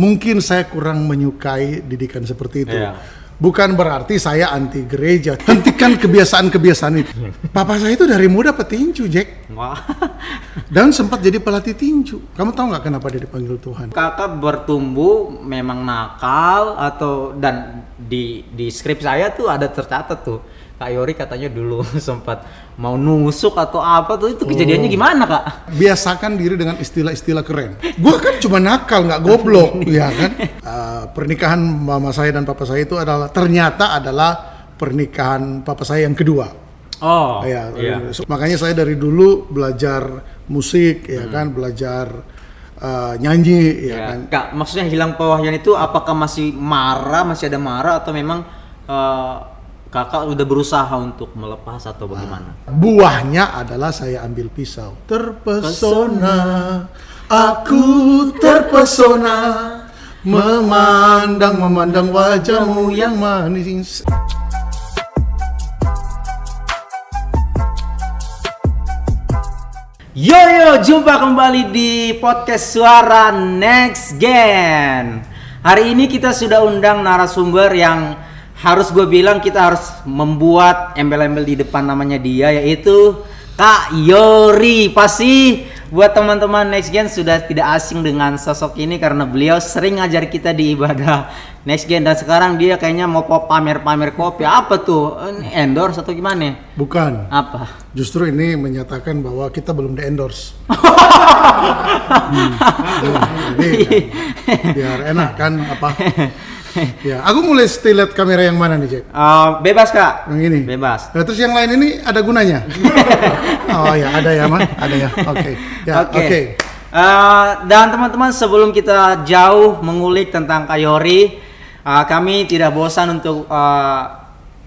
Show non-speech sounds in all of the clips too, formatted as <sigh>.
mungkin saya kurang menyukai didikan seperti itu. Iya. Bukan berarti saya anti gereja. Hentikan kebiasaan-kebiasaan itu. Papa saya itu dari muda petinju, Jack. Wah. Dan sempat jadi pelatih tinju. Kamu tahu nggak kenapa dia dipanggil Tuhan? Kakak bertumbuh memang nakal atau dan di di skrip saya tuh ada tercatat tuh. Kak Yori katanya dulu <laughs> sempat mau nusuk atau apa tuh itu kejadiannya gimana kak? Biasakan diri dengan istilah-istilah keren. Gua kan cuma nakal, nggak goblok, <laughs> ya kan? Eh, pernikahan mama saya dan papa saya itu adalah ternyata adalah pernikahan papa saya yang kedua. Oh, ya, iya. so- makanya saya dari dulu belajar musik, ya kan, belajar eh, nyanyi, ya Ya, kan. Kak, maksudnya hilang pewahyan itu apakah masih marah, masih ada marah atau memang eh, kakak udah berusaha untuk melepas atau bagaimana? Buahnya adalah saya ambil pisau. Terpesona, aku terpesona memandang memandang wajahmu yang manis. Yo yo, jumpa kembali di podcast Suara Next Gen. Hari ini kita sudah undang narasumber yang harus gue bilang kita harus membuat embel-embel di depan namanya dia yaitu Kak Yori. Pasti buat teman-teman Next Gen sudah tidak asing dengan sosok ini karena beliau sering ngajar kita di ibadah Next Gen dan sekarang dia kayaknya mau pamer-pamer kopi. Apa tuh? Endorse atau gimana? Bukan. Apa? Justru ini menyatakan bahwa kita belum di endorse. <laughs> Jadi kan, biar enak kan apa? Ya, aku mulai lihat kamera yang mana nih, Jack? Eh, bebas kak. Yang ini. Bebas. Nah, terus yang lain ini ada gunanya? <laughs> oh ya, ada ya, Man. Ada ya. Oke. Ya, oke. Oke. Eh, dan teman-teman sebelum kita jauh mengulik tentang Kayori, eh, kami tidak bosan untuk eh,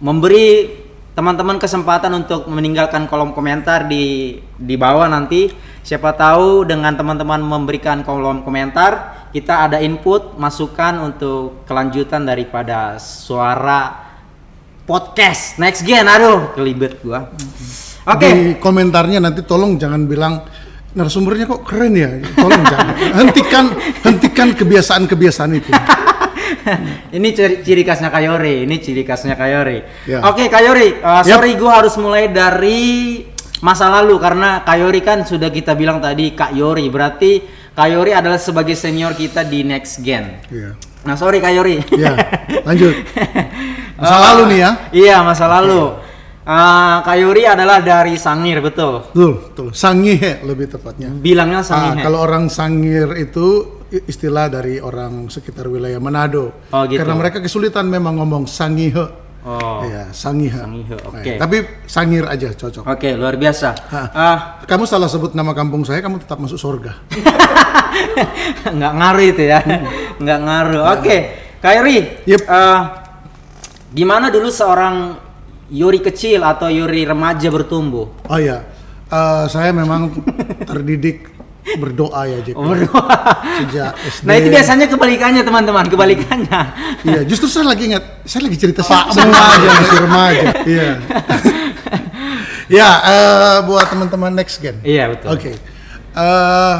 memberi teman-teman kesempatan untuk meninggalkan kolom komentar di di bawah nanti. Siapa tahu dengan teman-teman memberikan kolom komentar, kita ada input, masukan untuk kelanjutan daripada suara podcast next gen. Aduh, kelibet gua. Oke. Di komentarnya nanti tolong jangan bilang narasumbernya kok keren ya. Tolong jangan. Hentikan hentikan kebiasaan-kebiasaan itu. <laughs> ini ciri, ciri khasnya Kayori, ini ciri khasnya Kayori. Ya. Oke Kayori, uh, Yap. sorry gue harus mulai dari masa lalu karena Kayori kan sudah kita bilang tadi Kak Yori, berarti Kayori adalah sebagai senior kita di Next Gen. Iya. Nah sorry Kayori. Ya, lanjut. <laughs> Masa Uh, lalu nih ya. Iya masa lalu. Uh, Kayori adalah dari Sangir betul. Betul, betul. Sangihe lebih tepatnya. Bilangnya Ah, Sangir. kalau orang Sangir itu istilah dari orang sekitar wilayah Manado. Oh, gitu. Karena mereka kesulitan memang ngomong Sangihe. Oh. Iya, Sangihe. Sangihe, Nah, oke. tapi Sangir aja cocok. Oke luar biasa. Ah, Kamu salah sebut nama kampung saya, kamu tetap masuk surga. <laughs> nggak ngaruh itu ya nggak ngaruh oke Kairi Yep. eh, gimana dulu seorang Yuri kecil atau Yuri remaja bertumbuh Oh iya, Eh, saya memang terdidik berdoa ya. Oh, berdoa. Sejak SD. nah itu biasanya kebalikannya teman-teman kebalikannya Iya, justru saya lagi ingat, saya lagi cerita Pak aja masih remaja. Iya. <laughs> ya, eh, buat teman-teman next gen. iya betul Oke. Eh,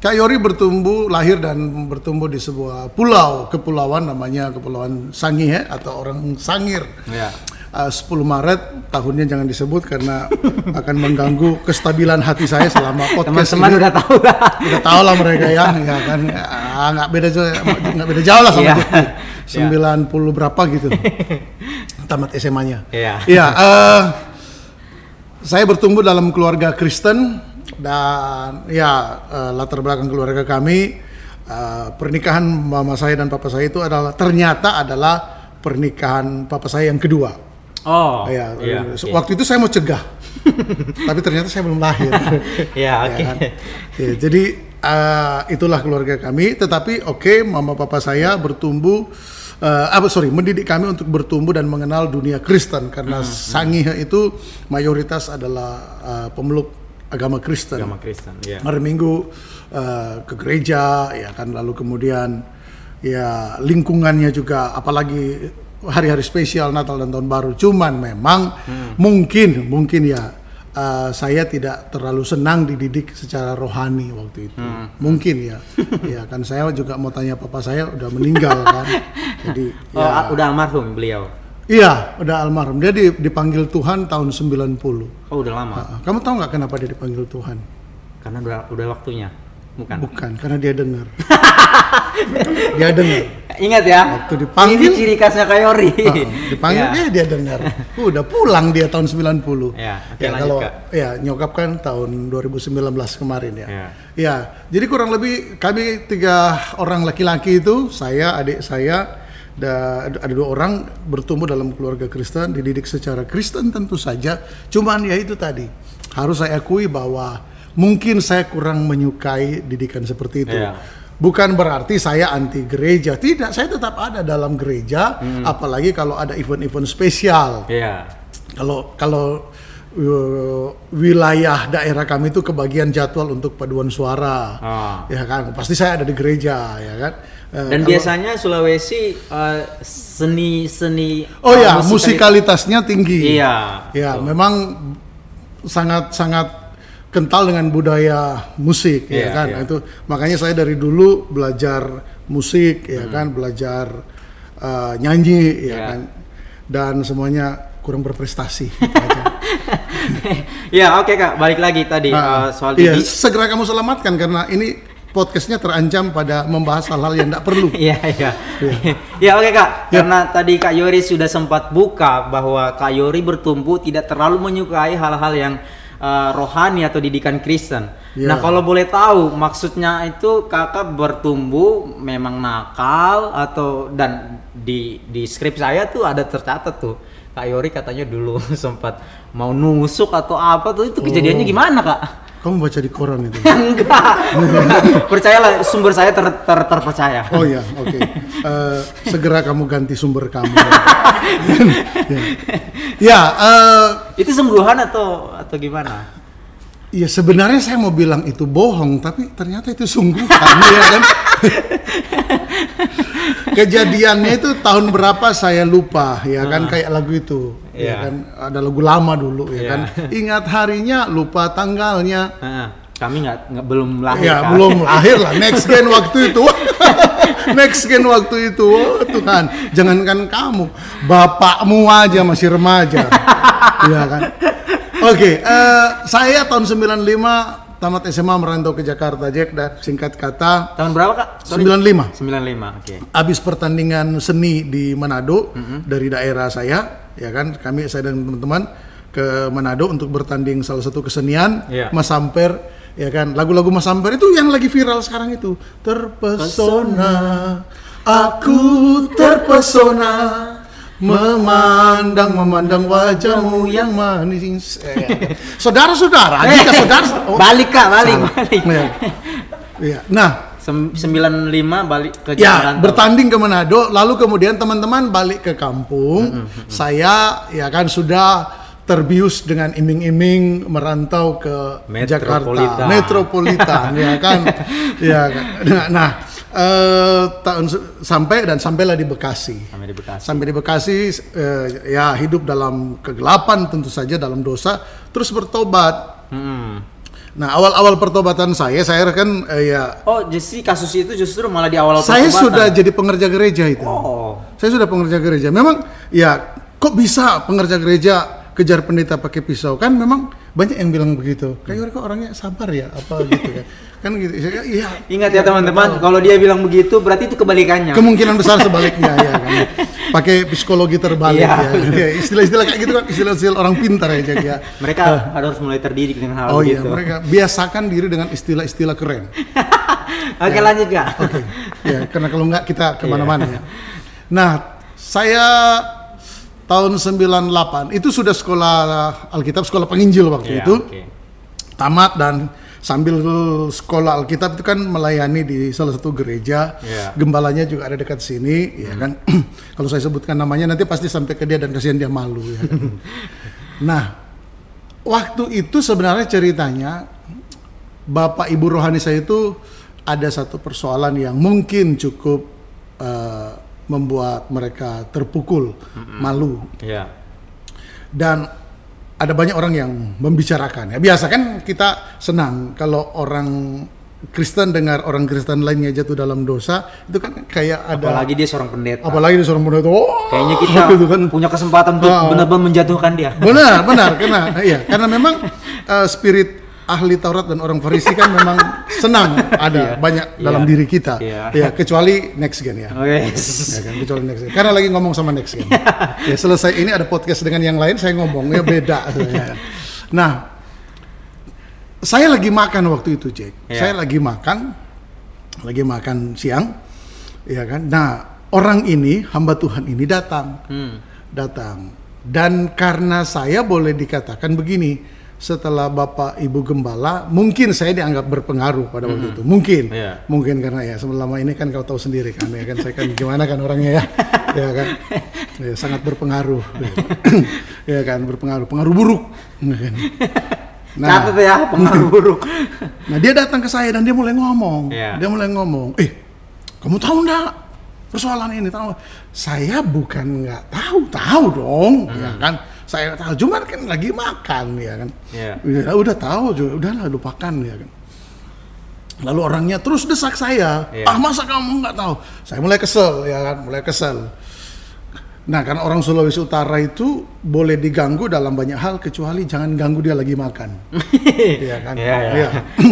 Kak Yori bertumbuh, lahir dan bertumbuh di sebuah pulau, kepulauan namanya Kepulauan Sangihe atau orang Sangir. Iya. Eh, 10 Maret tahunnya jangan disebut karena <laughs> akan mengganggu kestabilan hati saya selama podcast teman-teman ini. udah tahu lah Udah tahu lah mereka ya, <laughs> ya kan Ah, nggak beda jauh, nggak beda jauh lah sama. Jepti. <laughs> 90 berapa gitu. Tamat SMA-nya. Iya. Iya, eh, saya bertumbuh dalam keluarga Kristen dan ya eh, latar belakang keluarga kami eh, pernikahan mama saya dan papa saya itu adalah ternyata adalah pernikahan papa saya yang kedua. Oh ya, iya so- oke. waktu itu saya mau cegah, <laughs> tapi ternyata saya belum lahir. <laughs> Iya, oke. kan? Ya, jadi eh, itulah keluarga kami. Tetapi oke, mama papa saya bertumbuh, eh, apa sorry, mendidik kami untuk bertumbuh dan mengenal dunia Kristen karena Hmm, Sangihe itu mayoritas adalah eh, pemeluk agama Kristen. agama Kristen iya Hari Minggu eh, ke gereja, ya kan, lalu kemudian ya lingkungannya juga, apalagi hari-hari spesial Natal dan Tahun Baru. Cuman memang Hmm. mungkin, mungkin ya eh, saya tidak terlalu senang dididik secara rohani waktu itu. Mungkin ya. ya kan saya juga mau tanya papa saya udah meninggal kan. Jadi <laughs> Oh, ya. udah almarhum beliau. Iya, udah almarhum. Dia di- dipanggil Tuhan tahun 90. Oh, udah lama. Kamu tahu nggak kenapa dia dipanggil Tuhan? Karena udah udah waktunya. Bukan. Bukan, karena dia dengar. <laughs> dia dengar. Ingat ya. Waktu dipanggil- Ini ciri khasnya Kayori. Ah, <laughs> dipanggil Ya. eh dia dengar. Uh, udah pulang dia tahun 90. Ya, oke, ya kalau Kak. ya nyokap kan tahun 2019 kemarin ya. Ya. Ya, jadi kurang lebih kami tiga orang laki-laki itu, saya, adik saya, da- ada dua orang bertumbuh dalam keluarga Kristen, dididik secara Kristen tentu saja. Cuman ya itu tadi, harus saya akui bahwa mungkin saya kurang menyukai didikan seperti itu. Iya. Bukan berarti saya anti gereja, tidak. Saya tetap ada dalam gereja, Hmm. apalagi kalau ada event-event spesial. Iya. Kalau kalau uh, wilayah daerah kami itu kebagian jadwal untuk paduan suara, Oh. ya kan. Pasti saya ada di gereja, ya kan. Uh, Dan kalau- biasanya Sulawesi eh, seni seni oh eh, ya, musikali- musikalitasnya tinggi. Iya. Ya, memang sangat sangat kental dengan budaya musik, Iya, ya kan. iya. Nah, Itu makanya saya dari dulu belajar musik, ya Hmm. kan, belajar uh, nyanyi, ya Iya. kan. Dan semuanya kurang berprestasi. <laughs> gitu aja. Ya oke kak, balik lagi tadi Nah, eh, soal iya, didik. segera kamu selamatkan karena ini podcastnya terancam pada membahas hal-hal yang tidak perlu. <laughs> Iya iya. Ya <laughs> oke kak, karena tadi kak Yori sudah sempat buka bahwa kak Yori bertumbuh tidak terlalu menyukai hal-hal yang eh, rohani atau didikan Kristen. Iya. Nah kalau boleh tahu maksudnya itu kakak bertumbuh memang nakal atau dan di di skrip saya tuh ada tercatat tuh kak Yori katanya dulu <laughs> sempat mau nusuk atau apa tuh itu kejadiannya Oh. gimana kak? Kamu baca di koran itu. <laughs> Enggak, <laughs> percayalah sumber saya ter, ter- terpercaya. Oh ya, oke. Eh, segera kamu ganti sumber kamu. ya, <laughs> ya eh, Itu sungguhan atau atau gimana? Ya sebenarnya saya mau bilang itu bohong, tapi ternyata itu sungguhan, <laughs> ya kan? Kejadiannya itu tahun berapa saya lupa, ya kan? Kayak lagu itu, Iya. ya kan? Ada lagu lama dulu, ya Iya. kan? Ingat harinya, lupa tanggalnya. Heeh, kami nggak belum lahir. Ya Kak. belum lahir lah <laughs> next gen waktu itu <laughs> next gen waktu itu oh, Tuhan jangankan kamu bapakmu aja masih remaja ya kan oke eh, saya tahun 95 tamat SMA merantau ke Jakarta Jack dan singkat kata Tahun berapa kak? 95 95. Oke. habis pertandingan seni di Manado dari daerah saya ya kan kami saya dan teman-teman ke Manado untuk bertanding salah satu kesenian Iya. Mas Samper ya kan lagu-lagu Mas Samper itu yang lagi viral sekarang itu terpesona aku terpesona memandang memandang wajahmu yang manis Eh, saudara-saudara <laughs> jika saudara oh, <laughs> balik kak, balik, salah. balik. Ya. Ya. nah Sem- 95 balik ke Ya, Jakarta. bertanding ke Manado, lalu kemudian teman-teman balik ke kampung. Saya ya kan sudah terbius dengan iming-iming merantau ke Jakarta, Metropolitan. metropolitan, ya kan, <laughs> ya kan. Nah, nah, eh, tahun sampai dan sampailah di Bekasi. Sampai di Bekasi. Sampai di Bekasi, eh, ya hidup dalam kegelapan tentu saja dalam dosa, terus bertobat. Hmm. Nah, awal-awal pertobatan saya, saya kan eh, ya Oh, jadi kasus itu justru malah di awal saya pertobatan. sudah jadi pengerja gereja itu. Oh. Saya sudah pengerja gereja. Memang ya kok bisa pengerja gereja kejar pendeta pakai pisau kan memang banyak yang bilang begitu. Kayak kok orangnya sabar ya apa gitu kan. Kan gitu. Saya, Iya. Ingat ya teman-teman, kalau dia bilang begitu berarti itu kebalikannya. Kemungkinan besar <laughs> sebaliknya ya kan. Pakai psikologi terbalik Iya. ya. Ya, Istilah-istilah kayak gitu kan istilah-istilah orang pintar ya Jack, ya. Mereka harus mulai terdidik dengan hal Oh iya, gitu. mereka biasakan diri dengan istilah-istilah keren. <laughs> Oke, lanjut kak. Oke. ya, karena kalau enggak kita ke mana-mana Iya. ya. Nah, saya tahun 98 itu sudah sekolah Alkitab, sekolah penginjil waktu Iya, itu. oke. Tamat dan sambil sekolah Alkitab itu kan melayani di salah satu gereja. Iya. Gembalanya juga ada dekat sini, ya kan. <clears throat> kalau saya sebutkan namanya nanti pasti sampai ke dia dan kasihan dia malu ya kan. <laughs> nah, waktu itu sebenarnya ceritanya Bapak Ibu rohani saya itu ada satu persoalan yang mungkin cukup eh, membuat mereka terpukul, malu Iya. dan ada banyak orang yang membicarakan ya. Biasa kan kita senang kalau orang Kristen dengar orang Kristen lainnya jatuh dalam dosa itu kan kayak ada Apalagi dia seorang pendeta. apalagi di seorang pendeta oh Kayaknya kita gitu kan. punya kesempatan untuk Ah. benar-benar menjatuhkan dia. benar benar karena iya karena memang eh, spirit ahli Taurat dan orang Farisi kan memang senang ada banyak dalam Iya. diri kita Iya. ya kecuali next gen ya Oke. ya kan kecuali next gen karena lagi ngomong sama next gen ya selesai ini ada podcast dengan yang lain saya ngomong ya beda <laughs> ya. nah saya lagi makan waktu itu Jack Iya. saya lagi makan lagi makan siang ya kan nah orang ini hamba Tuhan ini datang Hmm. datang dan karena saya boleh dikatakan begini setelah bapak ibu gembala mungkin saya dianggap berpengaruh pada waktu itu mungkin Iya. mungkin karena ya selama ini kan kau tahu sendiri kan ya kan saya kan gimana kan orangnya ya ya kan ya, sangat berpengaruh <laughs> ya kan berpengaruh pengaruh buruk ya kan? nah Catat ya pengaruh buruk. Nah dia datang ke saya dan dia mulai ngomong. Iya. Dia mulai ngomong, eh kamu tahu nggak persoalan ini? Tahu? Saya bukan nggak tahu, tahu dong, ya kan? Saya tahu, cuman kan lagi makan, ya kan? Iya. Ya, udah tahu, juga udahlah lupakan, ya kan? Lalu orangnya terus desak saya, Iya. ah masa kamu nggak tahu? Saya mulai kesel, ya kan? Mulai kesel. Nah, karena orang Sulawesi Utara itu boleh diganggu dalam banyak hal kecuali jangan ganggu dia lagi makan. <laughs> Iya kan? Iya, iya. Iya.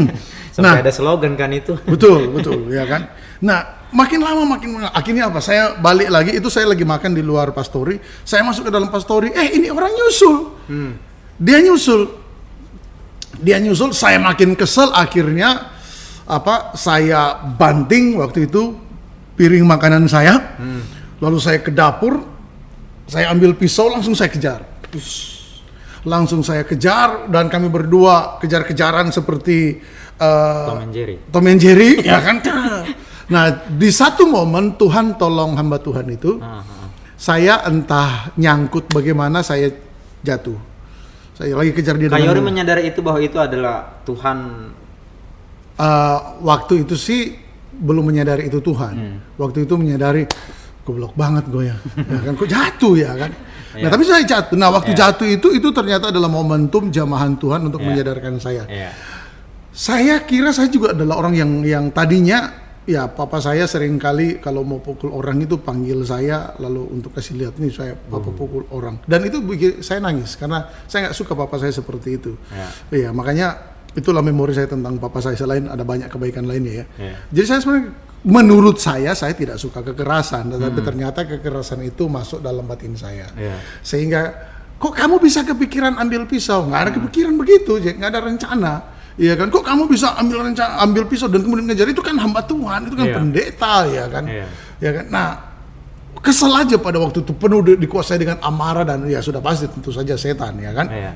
<clears throat> Sampai ada slogan kan itu. betul, betul, <laughs> ya kan? Nah, makin lama makin akhirnya apa? Saya balik lagi itu saya lagi makan di luar pastori, saya masuk ke dalam pastori, eh ini orang nyusul. Dia nyusul. Dia nyusul, saya makin kesel akhirnya apa? Saya banting waktu itu piring makanan saya. Lalu saya ke dapur, saya ambil pisau langsung saya kejar. Ush. Langsung saya kejar dan kami berdua kejar-kejaran seperti eh, Tom and Jerry. Tom and Jerry, <laughs> ya kan? Nah, di satu momen Tuhan tolong hamba Tuhan itu, Ah, ah. saya entah nyangkut bagaimana saya jatuh. Saya lagi kejar dia Kak Yori dengan menyadari itu bahwa itu adalah Tuhan. Eh, waktu itu sih belum menyadari itu Tuhan. Hmm. Waktu itu menyadari goblok banget gue ya. <laughs> ya kan kok jatuh ya kan. Nah, Iya. tapi saya jatuh. Nah, waktu Iya. jatuh itu itu ternyata adalah momentum jamahan Tuhan untuk Iya. menyadarkan saya. Iya. Saya kira saya juga adalah orang yang yang tadinya ya papa saya sering kali kalau mau pukul orang itu panggil saya lalu untuk kasih lihat nih saya papa pukul orang dan itu bikin saya nangis karena saya nggak suka papa saya seperti itu. Ya. Iya makanya itulah memori saya tentang papa saya selain ada banyak kebaikan lainnya ya. Ya. Jadi saya sebenarnya menurut saya saya tidak suka kekerasan tetapi ternyata kekerasan itu masuk dalam batin saya Iya. sehingga kok kamu bisa kepikiran ambil pisau nggak ada kepikiran begitu nggak ada rencana Iya kan, kok kamu bisa ambil rencana, ambil pisau dan kemudian ngejar itu kan hamba Tuhan, itu kan Iya. pendeta ya kan, Iya. ya kan. Nah, kesel aja pada waktu itu penuh di- dikuasai dengan amarah dan ya sudah pasti tentu saja setan ya kan. Iya.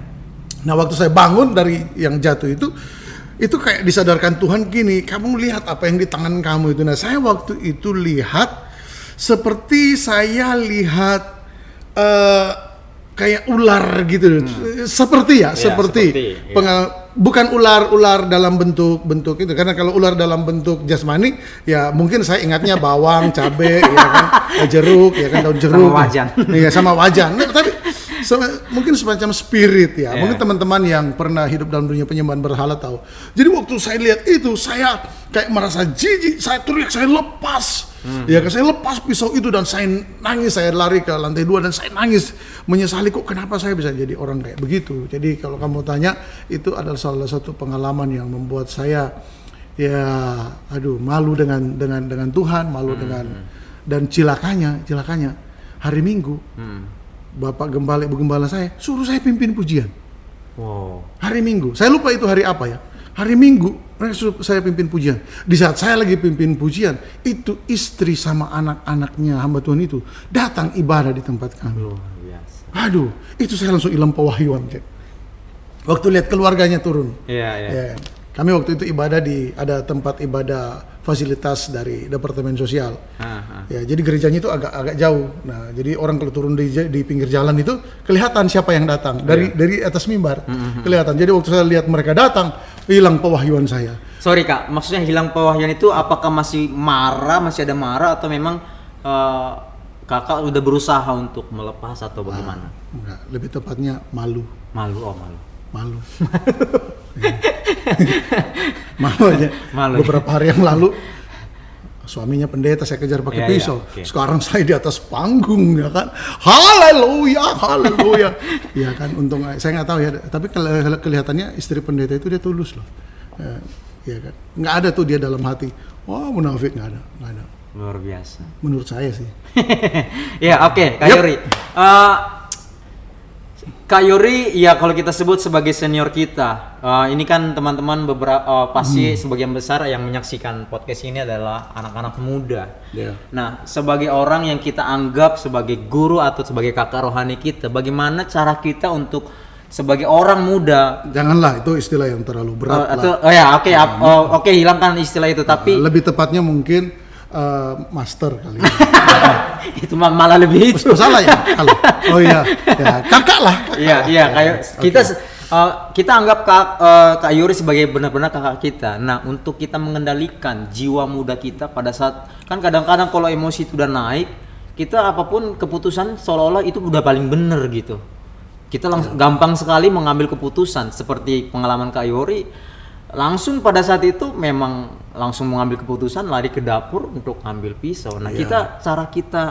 Nah, waktu saya bangun dari yang jatuh itu, itu kayak disadarkan Tuhan gini, kamu lihat apa yang di tangan kamu itu. Nah, saya waktu itu lihat seperti saya lihat eh, kayak ular gitu, seperti ya, Iya, seperti, seperti, iya. pengal- bukan ular-ular dalam bentuk bentuk itu, karena kalau ular dalam bentuk jasmani, ya mungkin saya ingatnya <laughs> bawang, cabe, ya kan, jeruk, ya kan daun jeruk, wajan. Iya sama wajan. Nah, tapi se- mungkin semacam spirit ya. Iya. Mungkin teman-teman yang pernah hidup dalam dunia penyembahan berhala tahu. Jadi waktu saya lihat itu, saya kayak merasa jijik. Saya teriak, saya lepas. Hmm. Ya, saya lepas pisau itu dan saya nangis. Saya lari ke lantai dua dan saya nangis menyesali kok kenapa saya bisa jadi orang kayak begitu. Jadi kalau kamu tanya, itu adalah salah satu pengalaman yang membuat saya ya, aduh, malu dengan dengan dengan Tuhan, malu dengan dan cilakanya, cilakanya hari Minggu Hmm. Bapak Gembala, Ibu Gembala saya suruh saya pimpin pujian. Wow. Hari Minggu. Saya lupa itu hari apa ya. Hari Minggu mereka suruh saya pimpin pujian. Di saat saya lagi pimpin pujian, itu istri sama anak-anaknya hamba Tuhan itu datang ibadah di tempat kami. Luar biasa. Aduh, itu saya langsung hilang pewahyuan, Cek. Waktu lihat keluarganya turun. Iya, iya. Ya, kami waktu itu ibadah di ada tempat ibadah fasilitas dari Departemen Sosial. Ah, ah. Ya, jadi gerejanya itu agak agak jauh. Nah, jadi orang kalau turun di di pinggir jalan itu kelihatan siapa yang datang dari dari atas mimbar. Kelihatan. Jadi waktu saya lihat mereka datang, hilang pewahyuan saya. Sorry kak, maksudnya hilang pewahyuan itu apakah masih marah, masih ada marah atau memang eh, kakak udah berusaha untuk melepas atau bagaimana? Enggak, lebih tepatnya malu, Malu, oh malu. malu. <laughs> malu aja. Malu. Beberapa hari yang lalu suaminya pendeta saya kejar pakai Iya, iya, pisau. oke. Sekarang saya di atas panggung ya kan. Haleluya, haleluya. <laughs> ya kan untung saya nggak tahu ya, tapi keli- kelihatannya istri pendeta itu dia tulus loh. Ya, ya kan. Nggak ada tuh dia dalam hati. Wah, munafik nggak ada, nggak ada. Luar biasa. Menurut saya sih. <laughs> ya oke Kak Yup. Yori. Eh, Kak Yori ya kalau kita sebut sebagai senior kita, eh, ini kan teman-teman beberapa eh, pasti sebagian besar yang menyaksikan podcast ini adalah anak-anak muda. Ya. Nah, sebagai orang yang kita anggap sebagai guru atau sebagai kakak rohani kita, bagaimana cara kita untuk sebagai orang muda Janganlah itu istilah yang terlalu eh, berat lah. atau oh ya oke ap- oh, oke hilangkan istilah itu tapi Lebih tepatnya mungkin eh, master kali. ya. <laughs> itu ma- malah lebih itu. Oh, salah ya? <laughs> Kalau oh iya, ya kakak lah. kakak Iya, lah. iya kayak kita uh, kita anggap Kak uh, Kak Yuri sebagai benar-benar kakak kita. Nah, untuk kita mengendalikan jiwa muda kita pada saat kan kadang-kadang kalau emosi itu udah naik, kita apa pun keputusan seolah-olah itu udah paling bener gitu. Kita langsung gampang sekali mengambil keputusan seperti pengalaman Kak Yori langsung pada saat itu memang langsung mengambil keputusan lari ke dapur untuk ambil pisau. Nah, Iya. kita cara kita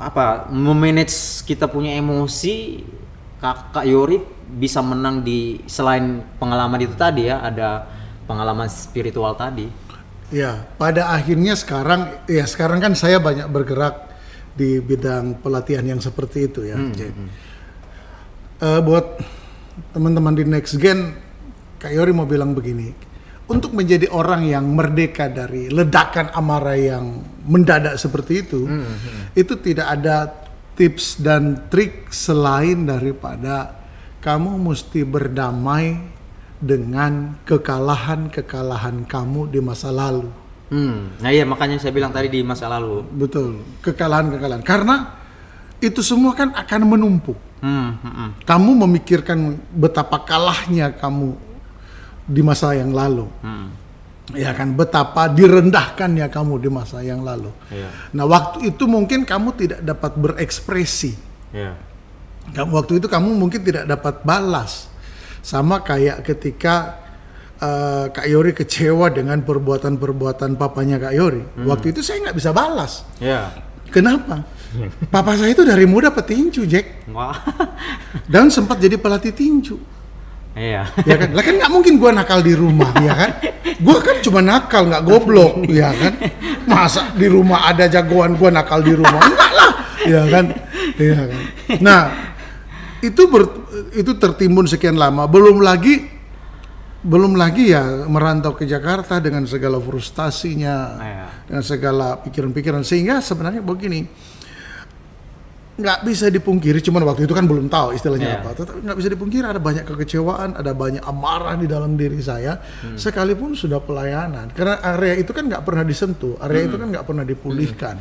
apa memanage kita punya emosi Kak, Kak Yori bisa menang di selain pengalaman itu tadi ya ada pengalaman spiritual tadi Ya, pada akhirnya sekarang ya sekarang kan saya banyak bergerak di bidang pelatihan yang seperti itu ya. Jadi, eh, buat teman-teman di Next Gen, Kak Yori mau bilang begini, untuk menjadi orang yang merdeka dari ledakan amarah yang mendadak seperti itu, itu tidak ada tips dan trik selain daripada kamu mesti berdamai dengan kekalahan-kekalahan kamu di masa lalu. hmm. nah iya makanya saya bilang tadi di masa lalu Betul, kekalahan-kekalahan. Karena itu semua kan akan menumpuk. hmm, hmm, hmm. Kamu memikirkan betapa kalahnya kamu di masa yang lalu. Hmm. Ya kan, betapa direndahkannya kamu di masa yang lalu. Iya. Nah, waktu itu mungkin kamu tidak dapat berekspresi. Kamu- Waktu itu kamu mungkin tidak dapat balas. Sama kayak ketika eh, Kak Yori kecewa dengan perbuatan-perbuatan papanya Kak Yori. Waktu itu saya nggak bisa balas. Iya. Kenapa? Papa saya itu dari muda petinju, Jack. wah Dan sempat jadi pelatih tinju. Iya Ya kan? Lah kan nggak mungkin gua nakal di rumah, ya kan? Gua kan cuma nakal, nggak goblok, ya kan? Masa di rumah ada jagoan gua nakal di rumah? Enggak lah, ya kan? Ya kan? Nah, itu ber- itu tertimbun sekian lama. Belum lagi belum lagi ya merantau ke Jakarta dengan segala frustasinya, Iya. dengan segala pikiran-pikiran sehingga sebenarnya begini nggak bisa dipungkiri cuman waktu itu kan belum tahu istilahnya Iya. apa tetapi nggak bisa dipungkiri ada banyak kekecewaan ada banyak amarah di dalam diri saya Hmm. sekalipun sudah pelayanan karena area itu kan nggak pernah disentuh area Hmm. itu kan nggak pernah dipulihkan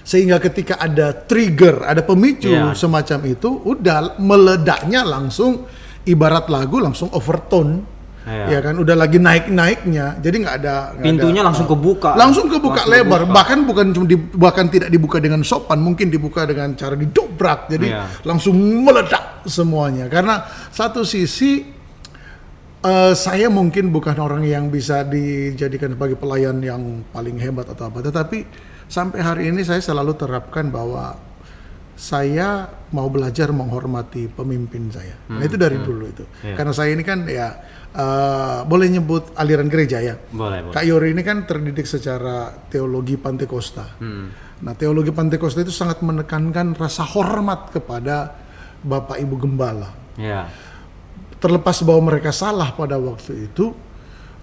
sehingga ketika ada trigger ada pemicu Iya. semacam itu udah meledaknya langsung ibarat lagu langsung overtone Iya. ya kan udah lagi naik naiknya jadi nggak ada nggak Pintunya ada- langsung kebuka. langsung kebuka Langsung lebar kebuka. bahkan bukan cuma di- bahkan tidak dibuka dengan sopan mungkin dibuka dengan cara didobrak jadi Iya. langsung meledak semuanya karena satu sisi eh, saya mungkin bukan orang yang bisa dijadikan sebagai pelayan yang paling hebat atau apa tetapi sampai hari ini saya selalu terapkan bahwa saya mau belajar menghormati pemimpin saya. Nah itu dari dulu itu. Iya. Karena saya ini kan ya eh, boleh nyebut aliran gereja ya. boleh boleh Kak Yori ini kan terdidik secara teologi Pantekosta. Hmm. Nah, teologi Pantekosta itu sangat menekankan rasa hormat kepada Bapak Ibu Gembala. Iya. Terlepas bahwa mereka salah pada waktu itu,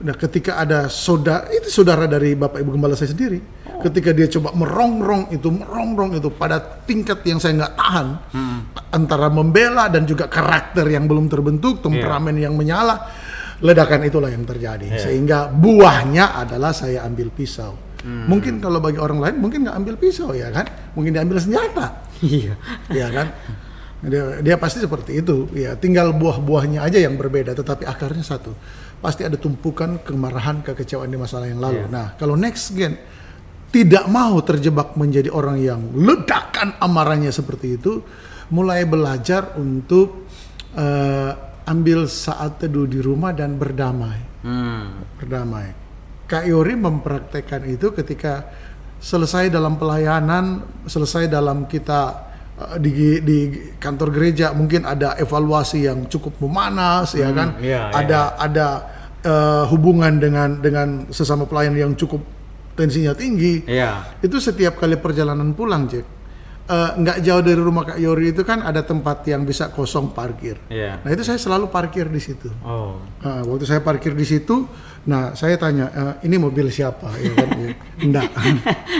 nah ketika ada saudara itu saudara dari Bapak Ibu Gembala saya sendiri, ketika dia coba merongrong itu merongrong itu pada tingkat yang saya nggak tahan antara membela dan juga karakter yang belum terbentuk, temperamen yang menyala, ledakan itulah yang terjadi. Sehingga buahnya adalah saya ambil pisau. Mungkin kalau bagi orang lain mungkin nggak ambil pisau ya kan, mungkin diambil senjata. Iya. Ya kan? Dia, dia pasti seperti itu. Ya tinggal buah-buahnya aja yang berbeda tetapi akarnya satu. Pasti ada tumpukan kemarahan kekecewaan di masalah yang lalu. Iya. nah kalau next gen tidak mau terjebak menjadi orang yang ledakan amarahnya seperti itu, mulai belajar untuk eh, ambil saat teduh di rumah dan berdamai, Hmm. berdamai. Kak Yori mempraktekkan itu ketika selesai dalam pelayanan, selesai dalam kita eh, di di kantor gereja mungkin ada evaluasi yang cukup memanas ya kan, iya, ada ada eh, hubungan dengan dengan sesama pelayan yang cukup tensinya tinggi. Iya. Itu setiap kali perjalanan pulang, Jack. eh, nggak jauh dari rumah Kak Yori itu kan ada tempat yang bisa kosong parkir. Iya. Nah itu saya selalu parkir di situ. Oh. Nah, waktu saya parkir di situ, nah saya tanya, "Eh, ini mobil siapa? Ya kan? Ya, Enggak.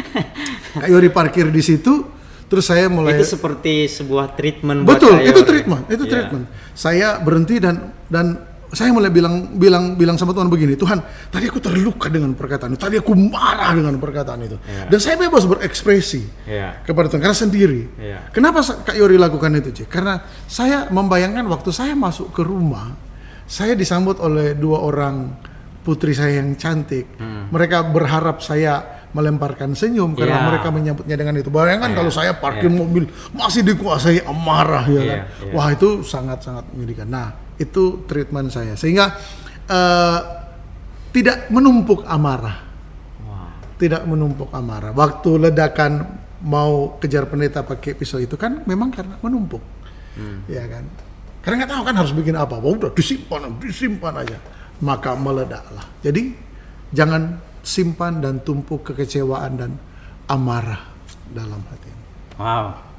<laughs> Kak Yori parkir di situ, terus saya mulai Itu seperti sebuah treatment buat betul, Kak itu treatment, itu Iya. treatment. Saya berhenti dan dan saya mulai bilang bilang bilang sama Tuhan begini, Tuhan, tadi aku terluka dengan perkataan itu, tadi aku marah dengan perkataan itu, Iya. dan saya bebas berekspresi Iya. kepada Tuhan karena sendiri. Iya. Kenapa Kak Yori lakukan itu, Cik? Karena saya membayangkan waktu saya masuk ke rumah, saya disambut oleh dua orang putri saya yang cantik. Hmm. Mereka berharap saya melemparkan senyum karena Iya. mereka menyambutnya dengan itu. Bayangkan Iya, kalau saya parkir mobil masih dikuasai amarah ya Iya, kan. iya. Wah, itu sangat-sangat menyedihkan. Nah, itu treatment saya. Sehingga eh, tidak menumpuk amarah Wah. tidak menumpuk amarah. Waktu ledakan mau kejar pendeta pakai pisau itu kan memang karena menumpuk, ya kan? Karena nggak tahu kan harus bikin apa. Udah disimpan, disimpan aja, maka meledaklah. Jadi jangan simpan dan tumpuk kekecewaan dan amarah dalam hati. Wow.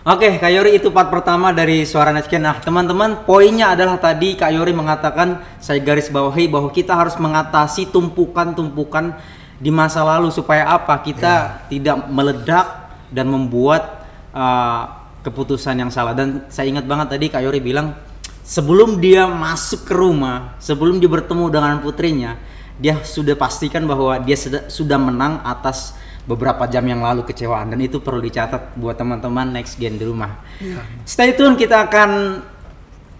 Oke, Kak Yori itu part pertama dari suara Netscan. Nah, teman-teman, poinnya adalah tadi Kak Yori mengatakan, saya garis bawahi bahwa kita harus mengatasi tumpukan-tumpukan di masa lalu supaya apa? Kita tidak meledak dan membuat uh, keputusan yang salah. Dan saya ingat banget tadi Kak Yori bilang, sebelum dia masuk ke rumah, sebelum dia bertemu dengan putrinya, dia sudah pastikan bahwa dia sudah menang atas beberapa jam yang lalu kecewaan dan itu perlu dicatat buat teman-teman next gen di rumah. Stay tune kita akan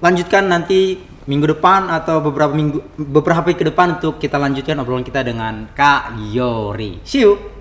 lanjutkan nanti minggu depan atau beberapa minggu beberapa hari ke depan untuk kita lanjutkan obrolan kita dengan Kak Yori. See you.